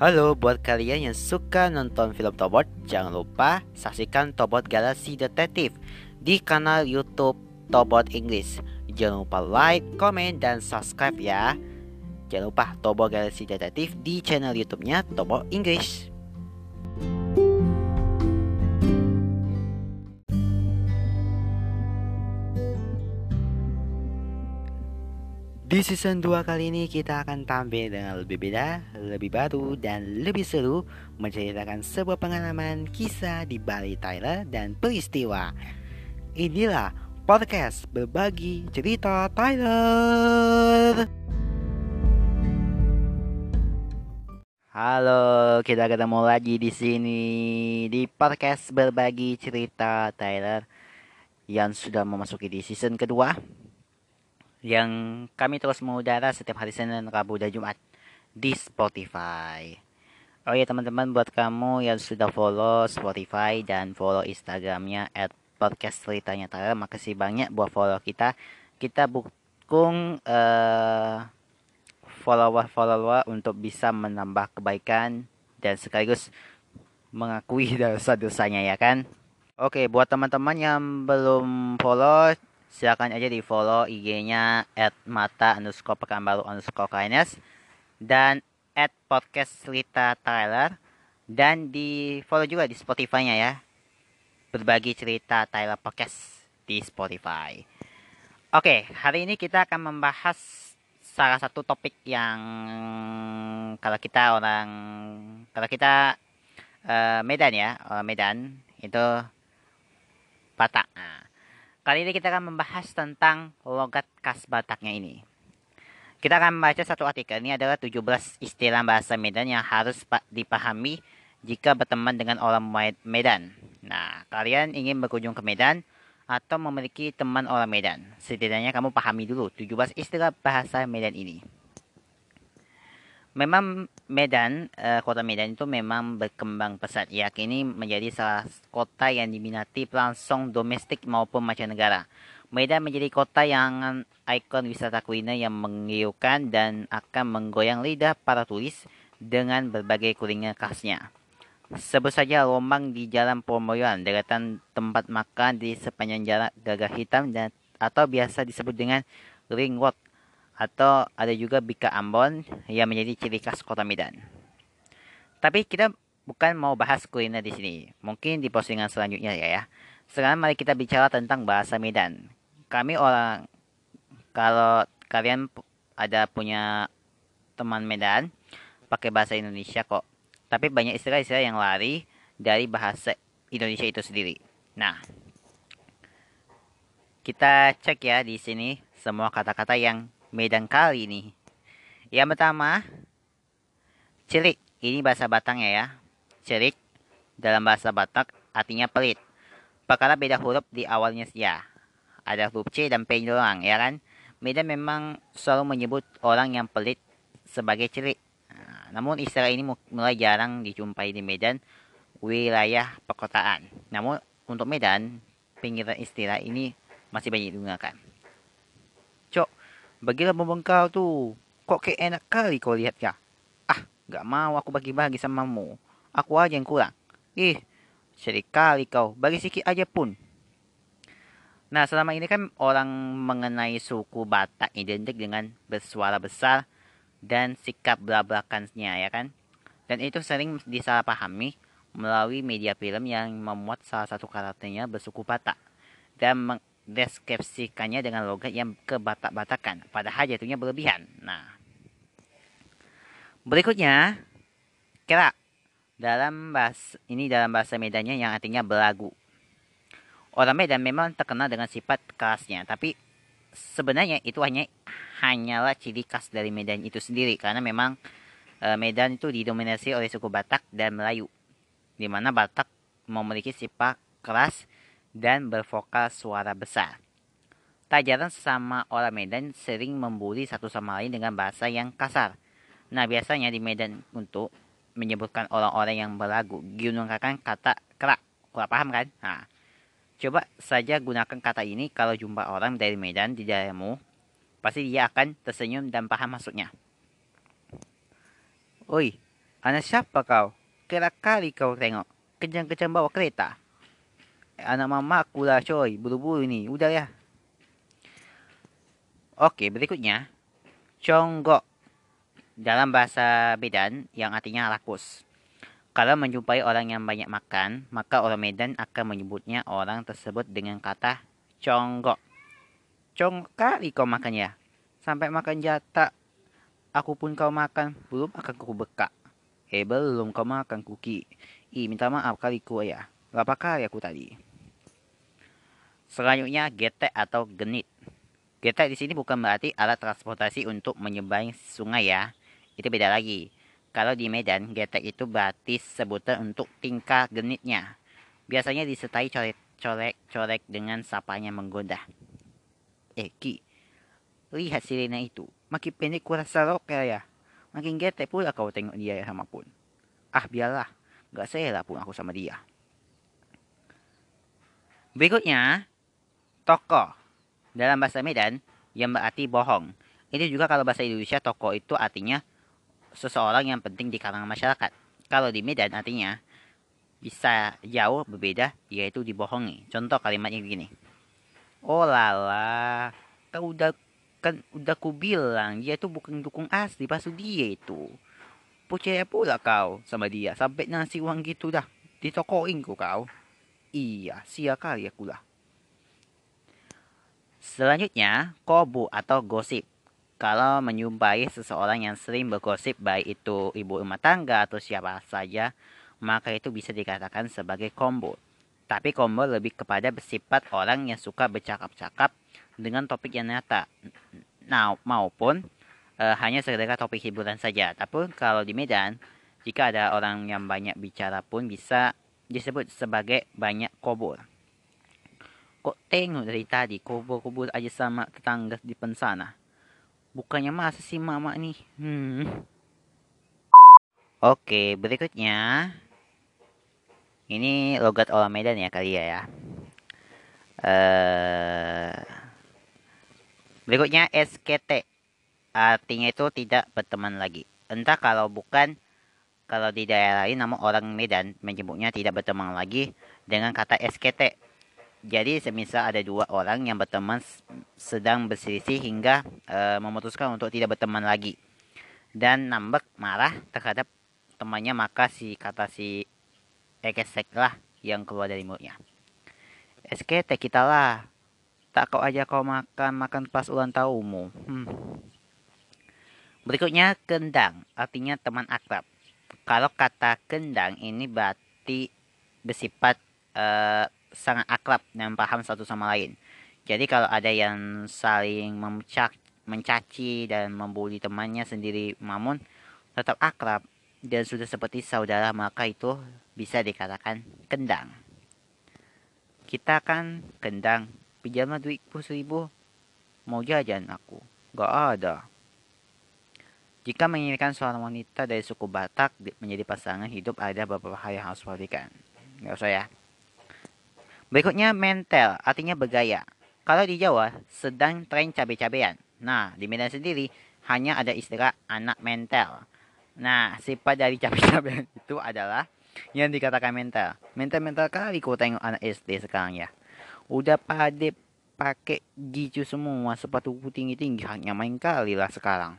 Halo buat kalian yang suka nonton film Tobot, jangan lupa saksikan Tobot Galaxy Detektif di kanal YouTube Tobot English. Jangan lupa like, komen, dan subscribe ya. Jangan lupa Tobot Galaxy Detektif di channel YouTube-nya Tobot English. Di season 2 kali ini kita akan tampil dengan lebih beda, lebih baru, dan lebih seru Menceritakan sebuah pengalaman kisah di Bali Tyler dan peristiwa. Inilah podcast berbagi cerita Tyler Halo, kita ketemu lagi di sini di podcast berbagi cerita Tyler yang sudah memasuki di season kedua yang kami terus mengudara setiap hari Senin, Rabu, dan Jumat di Spotify. Oh ya teman-teman buat kamu yang sudah follow Spotify dan follow Instagramnya at podcast ceritanya Tara makasih banyak buat follow kita. Kita dukung uh, follower-follower untuk bisa menambah kebaikan dan sekaligus mengakui dosa-dosanya ya kan. Oke buat teman-teman yang belum follow silakan aja di follow IG-nya at mata underscore pekanbaru underscore kindness dan at podcast cerita Tyler dan di follow juga di Spotify-nya ya berbagi cerita Tyler Podcast di Spotify. Oke, hari ini kita akan membahas salah satu topik yang kalau kita orang kalau kita uh, Medan ya, orang Medan itu Batak. Nah, Kali ini kita akan membahas tentang logat khas Bataknya ini. Kita akan membaca satu artikel. Ini adalah 17 istilah bahasa Medan yang harus dipahami jika berteman dengan orang Medan. Nah, kalian ingin berkunjung ke Medan atau memiliki teman orang Medan. Setidaknya kamu pahami dulu 17 istilah bahasa Medan ini memang Medan, uh, kota Medan itu memang berkembang pesat. Ya, kini menjadi salah kota yang diminati pelangsung domestik maupun mancanegara. Medan menjadi kota yang ikon wisata kuliner yang menggiurkan dan akan menggoyang lidah para turis dengan berbagai kuliner khasnya. Sebut saja rombang di Jalan Pomoyan, deretan tempat makan di sepanjang jalan Gagah Hitam dan atau biasa disebut dengan Ring Road atau ada juga Bika Ambon yang menjadi ciri khas kota Medan. Tapi kita bukan mau bahas kuliner di sini. Mungkin di postingan selanjutnya ya ya. Sekarang mari kita bicara tentang bahasa Medan. Kami orang kalau kalian ada punya teman Medan pakai bahasa Indonesia kok. Tapi banyak istilah-istilah yang lari dari bahasa Indonesia itu sendiri. Nah, kita cek ya di sini semua kata-kata yang Medan kali ini. Yang pertama, cerik. Ini bahasa Batangnya ya. Cerik dalam bahasa Batak artinya pelit. Perkara beda huruf di awalnya ya. Ada huruf C dan P doang, ya kan? Medan memang selalu menyebut orang yang pelit sebagai cerik. Nah, namun istilah ini mulai jarang dijumpai di Medan, wilayah perkotaan. Namun untuk Medan, pinggiran istilah ini masih banyak digunakan. Bagilah membengkau tu. Kok kayak enak kali kau lihat ya? Ah, gak mau aku bagi-bagi sama mu. Aku aja yang kurang. Ih, kali kau. Bagi sikit aja pun. Nah, selama ini kan orang mengenai suku Batak identik dengan bersuara besar dan sikap belak-belakannya, ya kan? Dan itu sering disalahpahami melalui media film yang memuat salah satu karakternya bersuku Batak dan deskripsikannya dengan logat yang kebatak-batakan, padahal jatuhnya berlebihan. Nah, berikutnya, kira dalam bahasa ini dalam bahasa Medannya yang artinya belagu. Orang Medan memang terkenal dengan sifat khasnya, tapi sebenarnya itu hanya hanyalah ciri khas dari Medan itu sendiri karena memang e, Medan itu didominasi oleh suku Batak dan Melayu, di mana Batak memiliki sifat keras dan bervokal suara besar. Tak jarang sesama orang Medan sering membuli satu sama lain dengan bahasa yang kasar. Nah biasanya di Medan untuk menyebutkan orang-orang yang berlagu gunakan kata kerak. Kurang paham kan? Nah, coba saja gunakan kata ini kalau jumpa orang dari Medan di daerahmu. Pasti dia akan tersenyum dan paham maksudnya. Oi, Anak siapa kau? Kira kali kau tengok. Kejang-kejang bawa kereta. Anak mama aku lah coy. Buru-buru ni. Udah ya. Oke, berikutnya. Conggok. Dalam bahasa Medan yang artinya rakus. Kalau menjumpai orang yang banyak makan, maka orang Medan akan menyebutnya orang tersebut dengan kata conggok. Conggok kali kau makan ya. Sampai makan jatah. Aku pun kau makan, belum akan ku bekak. Eh belum kau makan kuki. Ih minta maaf kali ku ya. Berapa kali aku tadi? Selanjutnya getek atau genit. Getek di sini bukan berarti alat transportasi untuk menyeberangi sungai ya. Itu beda lagi. Kalau di Medan, getek itu berarti sebutan untuk tingkah genitnya. Biasanya disertai colek-colek dengan sapanya menggoda. Eh, Ki, lihat sirena itu. Makin pendek kurasa rokel ya. Makin getek pula kau tengok dia ya sama pun. Ah, biarlah. Gak lah pun aku sama dia. Berikutnya, tokoh dalam bahasa Medan yang berarti bohong. Ini juga kalau bahasa Indonesia toko itu artinya seseorang yang penting di kalangan masyarakat. Kalau di Medan artinya bisa jauh berbeda yaitu dibohongi. Contoh kalimatnya begini. Oh lala, kau udah kan udah ku bilang dia itu bukan dukung asli pasal dia itu. Percaya pula kau sama dia sampai nasi uang gitu dah ditokoin ku kau. Iya, sia kali aku lah. Selanjutnya, kobu atau gosip. Kalau menyumpai seseorang yang sering bergosip baik itu ibu rumah tangga atau siapa saja, maka itu bisa dikatakan sebagai kombo. Tapi kombo lebih kepada bersifat orang yang suka bercakap-cakap dengan topik yang nyata. Nah, maupun e, hanya sekedar topik hiburan saja. Tapi kalau di Medan, jika ada orang yang banyak bicara pun bisa disebut sebagai banyak kobor. Kok tengok dari tadi kubur-kubur aja sama tetangga di pensana. Bukannya masa sih mama nih? Hmm. Oke, berikutnya. Ini logat orang Medan ya kali ya ya. Uh, berikutnya SKT. Artinya itu tidak berteman lagi. Entah kalau bukan kalau di daerah lain namun orang Medan menyebutnya tidak berteman lagi dengan kata SKT jadi semisal ada dua orang yang berteman sedang berselisih hingga e, memutuskan untuk tidak berteman lagi dan nambek marah terhadap temannya maka si kata si ekesek lah yang keluar dari mulutnya. SKT kita lah. Tak kau aja kau makan makan pas ulang tahunmu. Hmm. Berikutnya kendang, artinya teman akrab. Kalau kata kendang ini berarti bersifat uh, sangat akrab dan paham satu sama lain. Jadi kalau ada yang saling memecak, mencaci dan membuli temannya sendiri Mamun tetap akrab dan sudah seperti saudara maka itu bisa dikatakan kendang. Kita kan kendang, pinjamlah duitku seribu, mau jajan aku, gak ada. Jika menginginkan seorang wanita dari suku Batak menjadi pasangan hidup ada beberapa hal yang harus perhatikan. Gak usah ya. Berikutnya mental, artinya bergaya. Kalau di Jawa, sedang tren cabai-cabean. Nah, di Medan sendiri, hanya ada istilah anak mental. Nah, sifat dari cabai-cabean itu adalah yang dikatakan mental. Mental-mental kali kau tengok anak SD sekarang ya. Udah pada pakai gitu semua, sepatu tinggi-tinggi, hanya main kali lah sekarang.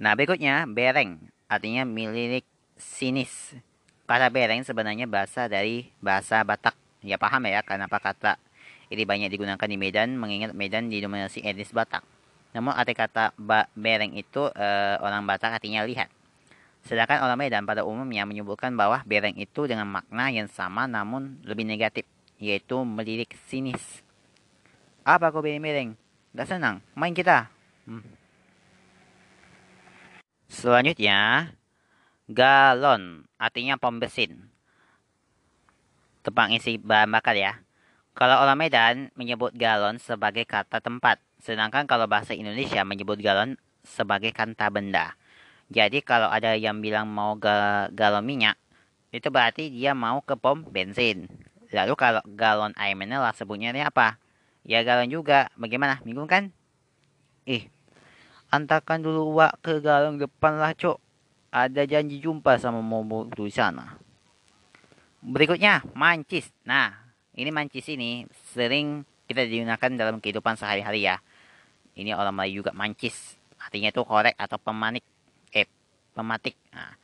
Nah, berikutnya, bereng, artinya milik sinis. Kata bereng sebenarnya bahasa dari bahasa Batak. Ya paham ya kenapa kata ini banyak digunakan di Medan mengingat Medan didominasi etnis Batak. Namun arti kata ba bereng itu e, orang Batak artinya lihat. Sedangkan orang Medan pada umumnya menyebutkan bahwa bereng itu dengan makna yang sama namun lebih negatif, yaitu melirik sinis. Apa kau bereng-bereng? Gak senang? Main kita. Hmm. Selanjutnya, galon artinya pom bensin. Tepang isi bahan bakar ya. Kalau orang Medan menyebut galon sebagai kata tempat, sedangkan kalau bahasa Indonesia menyebut galon sebagai kata benda. Jadi kalau ada yang bilang mau ga galon minyak, itu berarti dia mau ke pom bensin. Lalu kalau galon air mineral sebutnya apa? Ya galon juga. Bagaimana? Bingung kan? Ih, antarkan dulu uak ke galon depan lah, cok. Ada janji jumpa sama Momo di sana. Berikutnya, mancis. Nah, ini mancis ini sering kita digunakan dalam kehidupan sehari-hari ya. Ini orang Melayu juga mancis. Artinya itu korek atau pemanik. Eh, pematik. Nah,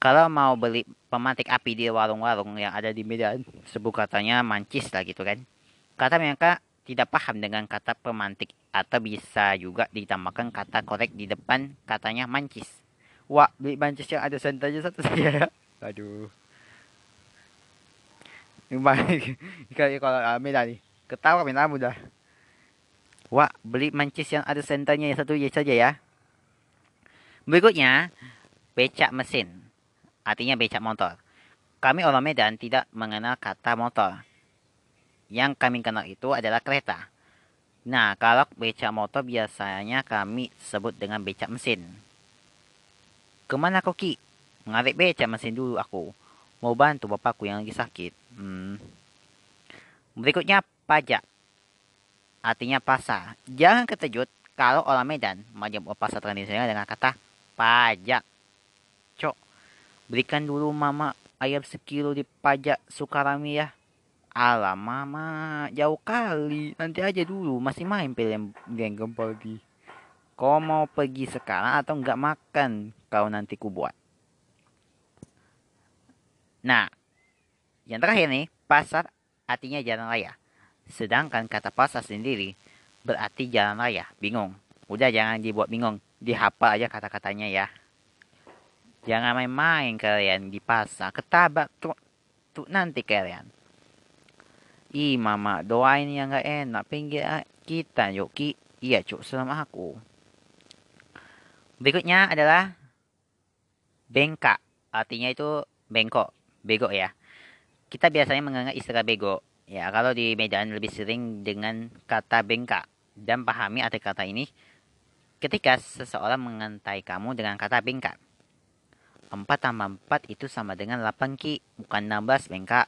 kalau mau beli pematik api di warung-warung yang ada di Medan, sebut katanya mancis lah gitu kan. Kata mereka tidak paham dengan kata pemantik atau bisa juga ditambahkan kata korek di depan katanya mancis. Wah, beli mancis yang ada santannya satu saja ya. Aduh. Kalau kalau Medan nih, ketawa minta mudah. Wah, beli mancis yang ada senternya satu saja ya. Berikutnya, becak mesin artinya becak motor. Kami orang Medan tidak mengenal kata motor. Yang kami kenal itu adalah kereta. Nah, kalau becak motor biasanya kami sebut dengan becak mesin. Ke mana kau Ki? Mengarik becak mesin dulu aku. Mau bantu bapakku yang lagi sakit. Hmm. Berikutnya pajak. Artinya pasar. Jangan keterkejut kalau orang Medan menyebut pasar tradisional dengan kata pajak. Berikan dulu mama ayam sekilo di pajak Sukarami ya. Alah mama jauh kali. Nanti aja dulu masih main film yang gempal di. Kau mau pergi sekarang atau nggak makan? Kau nanti ku buat. Nah, yang terakhir nih, pasar artinya jalan raya. Sedangkan kata pasar sendiri berarti jalan raya. Bingung? Udah jangan dibuat bingung. Dihafal aja kata-katanya ya. Jangan main-main kalian di pasar. Ketabak tuh, tuh nanti kalian. Ih mama doain yang gak enak. Pinggir kita yuk ki. Iya cuk selama aku. Berikutnya adalah bengkak. Artinya itu bengkok. Bego ya. Kita biasanya mengenal istilah bego. Ya, kalau di Medan lebih sering dengan kata bengkak. Dan pahami arti kata ini ketika seseorang mengantai kamu dengan kata bengkak. 4 tambah 4 itu sama dengan 8 ki bukan 16 bengkak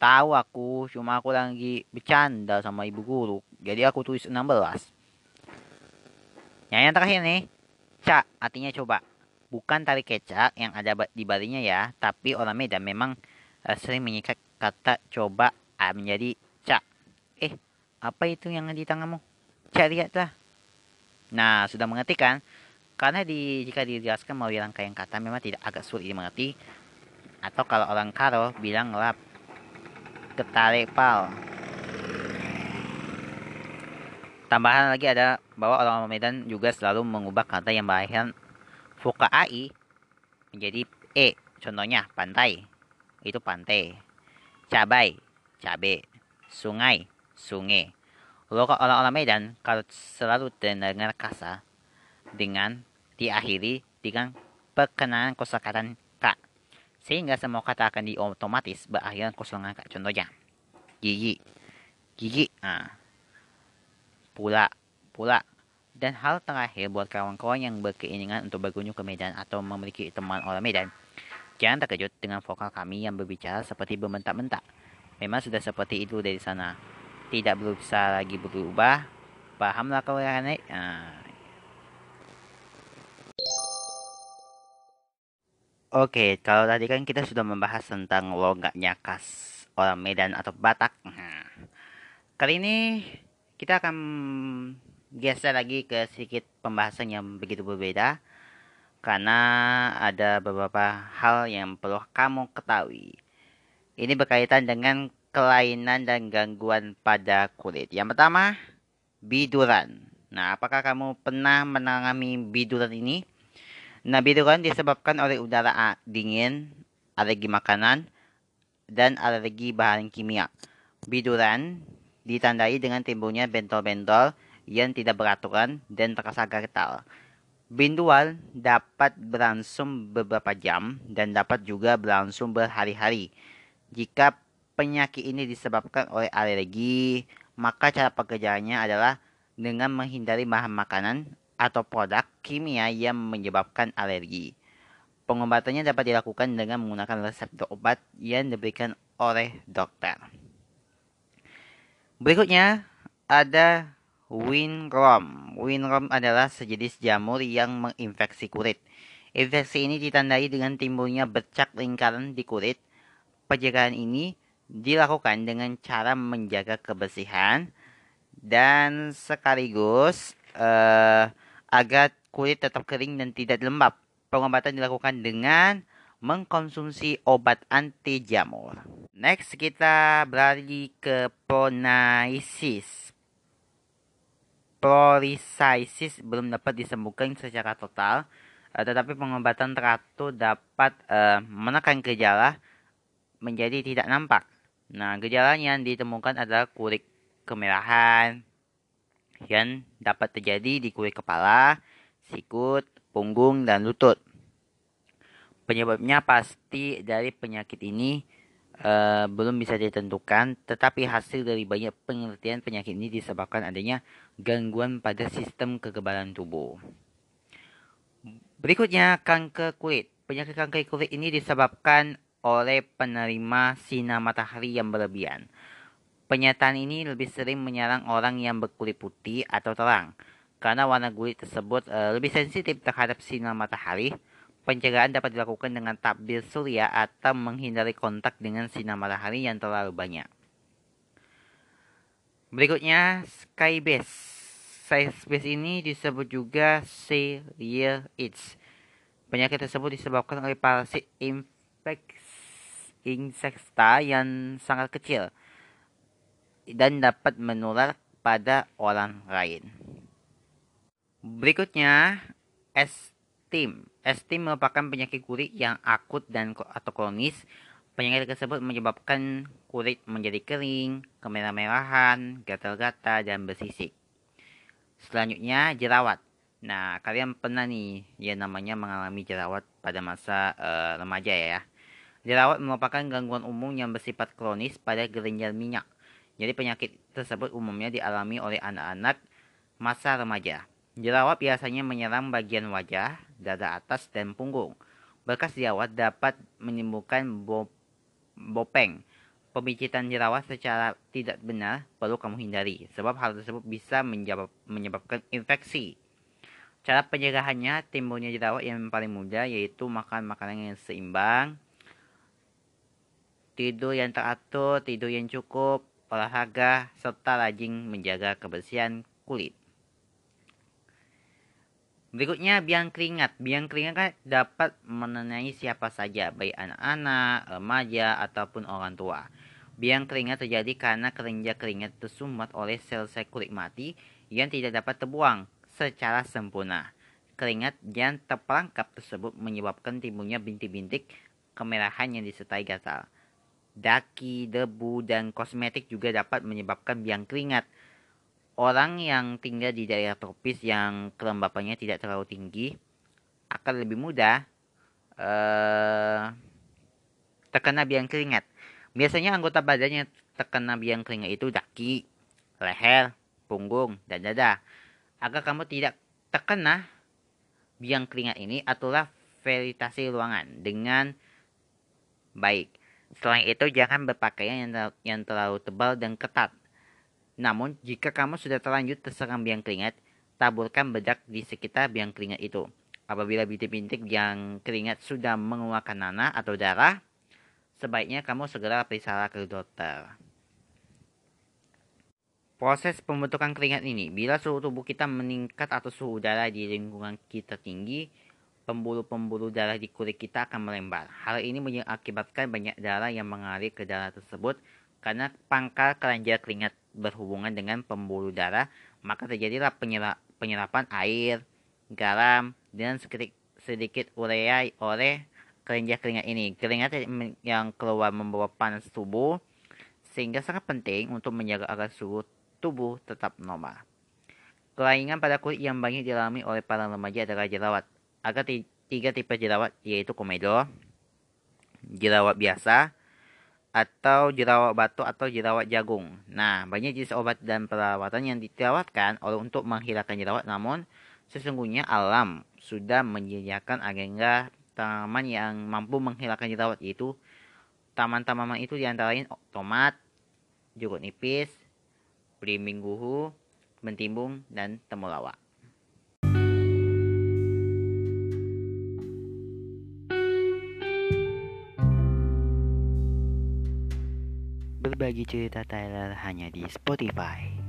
tahu aku cuma aku lagi bercanda sama ibu guru jadi aku tulis 16 yang yang terakhir nih cak artinya coba bukan tarik kecak yang ada di barinya ya tapi orang Medan memang uh, sering menyikat kata coba uh, menjadi cak eh apa itu yang di tanganmu? Cak lihatlah. Nah sudah mengerti kan karena di, jika dijelaskan melalui rangkaian kata memang tidak agak sulit dimengerti. Atau kalau orang Karo bilang lap ketarik pal. Tambahan lagi ada bahwa orang Medan juga selalu mengubah kata yang berakhir fuka ai menjadi e. Contohnya pantai itu pantai, cabai, cabe, sungai, sungai. Lalu orang-orang Medan kalau selalu dengar kasar dengan diakhiri dengan perkenalan kosakata kak. Sehingga semua kata akan diotomatis berakhir kosongan kak. Contohnya, gigi, gigi, ah, pula, pula. Dan hal terakhir buat kawan-kawan yang berkeinginan untuk berkunjung ke Medan atau memiliki teman orang Medan, jangan terkejut dengan vokal kami yang berbicara seperti berbentak-bentak. Memang sudah seperti itu dari sana. Tidak berusaha lagi berubah. Pahamlah kalian? Nah, Oke, kalau tadi kan kita sudah membahas tentang logatnya khas orang Medan atau Batak. Kali ini kita akan geser lagi ke sedikit pembahasan yang begitu berbeda karena ada beberapa hal yang perlu kamu ketahui. Ini berkaitan dengan kelainan dan gangguan pada kulit. Yang pertama, biduran. Nah, apakah kamu pernah mengalami biduran ini? Nah, biduran disebabkan oleh udara dingin, alergi makanan, dan alergi bahan kimia. Biduran ditandai dengan timbulnya bentol-bentol yang tidak beraturan dan terasa gatal. Bindual dapat berlangsung beberapa jam dan dapat juga berlangsung berhari-hari. Jika penyakit ini disebabkan oleh alergi, maka cara pekerjaannya adalah dengan menghindari bahan makanan atau produk kimia yang menyebabkan alergi. Pengobatannya dapat dilakukan dengan menggunakan resep obat yang diberikan oleh dokter. Berikutnya ada Winrom. Winrom adalah sejenis jamur yang menginfeksi kulit. Infeksi ini ditandai dengan timbulnya bercak lingkaran di kulit. Pencegahan ini dilakukan dengan cara menjaga kebersihan dan sekaligus uh, agar kulit tetap kering dan tidak lembab. Pengobatan dilakukan dengan mengkonsumsi obat anti jamur. Next kita beralih ke pronaisis. Prolisisis belum dapat disembuhkan secara total uh, tetapi pengobatan teratur dapat uh, menekan gejala menjadi tidak nampak. Nah, gejala yang ditemukan adalah kulit kemerahan yang dapat terjadi di kulit kepala, sikut, punggung, dan lutut. Penyebabnya pasti dari penyakit ini uh, belum bisa ditentukan, tetapi hasil dari banyak penelitian penyakit ini disebabkan adanya gangguan pada sistem kekebalan tubuh. Berikutnya, kanker kulit. Penyakit kanker kulit ini disebabkan oleh penerima sinar matahari yang berlebihan. Penyataan ini lebih sering menyerang orang yang berkulit putih atau terang. Karena warna kulit tersebut e, lebih sensitif terhadap sinar matahari, pencegahan dapat dilakukan dengan tabir surya atau menghindari kontak dengan sinar matahari yang terlalu banyak. Berikutnya, sky base. Space ini disebut juga celiacs. Penyakit tersebut disebabkan oleh parasit insekta yang sangat kecil dan dapat menular pada orang lain. Berikutnya, estim. Estim merupakan penyakit kulit yang akut dan atau kronis. Penyakit tersebut menyebabkan kulit menjadi kering, kemerah-merahan, gatal-gatal, dan bersisik. Selanjutnya jerawat. Nah, kalian pernah nih ya namanya mengalami jerawat pada masa uh, remaja ya. Jerawat merupakan gangguan umum yang bersifat kronis pada kelenjar minyak. Jadi penyakit tersebut umumnya dialami oleh anak-anak masa remaja. Jerawat biasanya menyerang bagian wajah, dada atas, dan punggung. Bekas jerawat dapat menimbulkan bo bopeng, Pemicitan jerawat secara tidak benar perlu kamu hindari, sebab hal tersebut bisa menyebabkan infeksi. Cara pencegahannya timbulnya jerawat yang paling mudah yaitu makan makanan yang seimbang, tidur yang teratur, tidur yang cukup, olahraga, serta rajin menjaga kebersihan kulit. Berikutnya biang keringat. Biang keringat kan dapat mengenai siapa saja, baik anak-anak, remaja, ataupun orang tua. Biang keringat terjadi karena kelenjar keringat tersumbat oleh sel-sel kulit mati yang tidak dapat terbuang secara sempurna. Keringat yang terperangkap tersebut menyebabkan timbulnya bintik-bintik kemerahan yang disertai gatal. Daki, debu, dan kosmetik juga dapat menyebabkan biang keringat. Orang yang tinggal di daerah tropis yang kelembapannya tidak terlalu tinggi akan lebih mudah uh, terkena biang keringat. Biasanya anggota badan yang terkena biang keringat itu daki, leher, punggung, dan dada. Agar kamu tidak terkena biang keringat ini, aturlah veritasi ruangan dengan baik. Selain itu, jangan berpakaian yang terlalu tebal dan ketat. Namun, jika kamu sudah terlanjur terserang biang keringat, taburkan bedak di sekitar biang keringat itu. Apabila bintik-bintik yang keringat sudah mengeluarkan nanah atau darah, sebaiknya kamu segera periksa ke dokter. Proses pembentukan keringat ini, bila suhu tubuh kita meningkat atau suhu udara di lingkungan kita tinggi, pembuluh-pembuluh darah di kulit kita akan melembar. Hal ini mengakibatkan banyak darah yang mengalir ke darah tersebut karena pangkal kelenjar keringat berhubungan dengan pembuluh darah, maka terjadilah penyerapan air, garam, dan sedikit, sedikit urea oleh kelenjar keringat ini. Keringat yang keluar membawa panas tubuh sehingga sangat penting untuk menjaga agar suhu tubuh tetap normal. Kelainan pada kulit yang banyak dialami oleh para remaja adalah jerawat. Ada tiga tipe jerawat yaitu komedo, jerawat biasa, atau jerawat batu atau jerawat jagung. Nah, banyak jenis obat dan perawatan yang ditawarkan oleh untuk menghilangkan jerawat namun sesungguhnya alam sudah menyediakan agenda tanaman yang mampu menghilangkan jerawat yaitu taman-tanaman itu di antara lain tomat, jeruk nipis, belimbing guhu, bentimbung, dan temulawak. Berbagi cerita Tyler hanya di Spotify.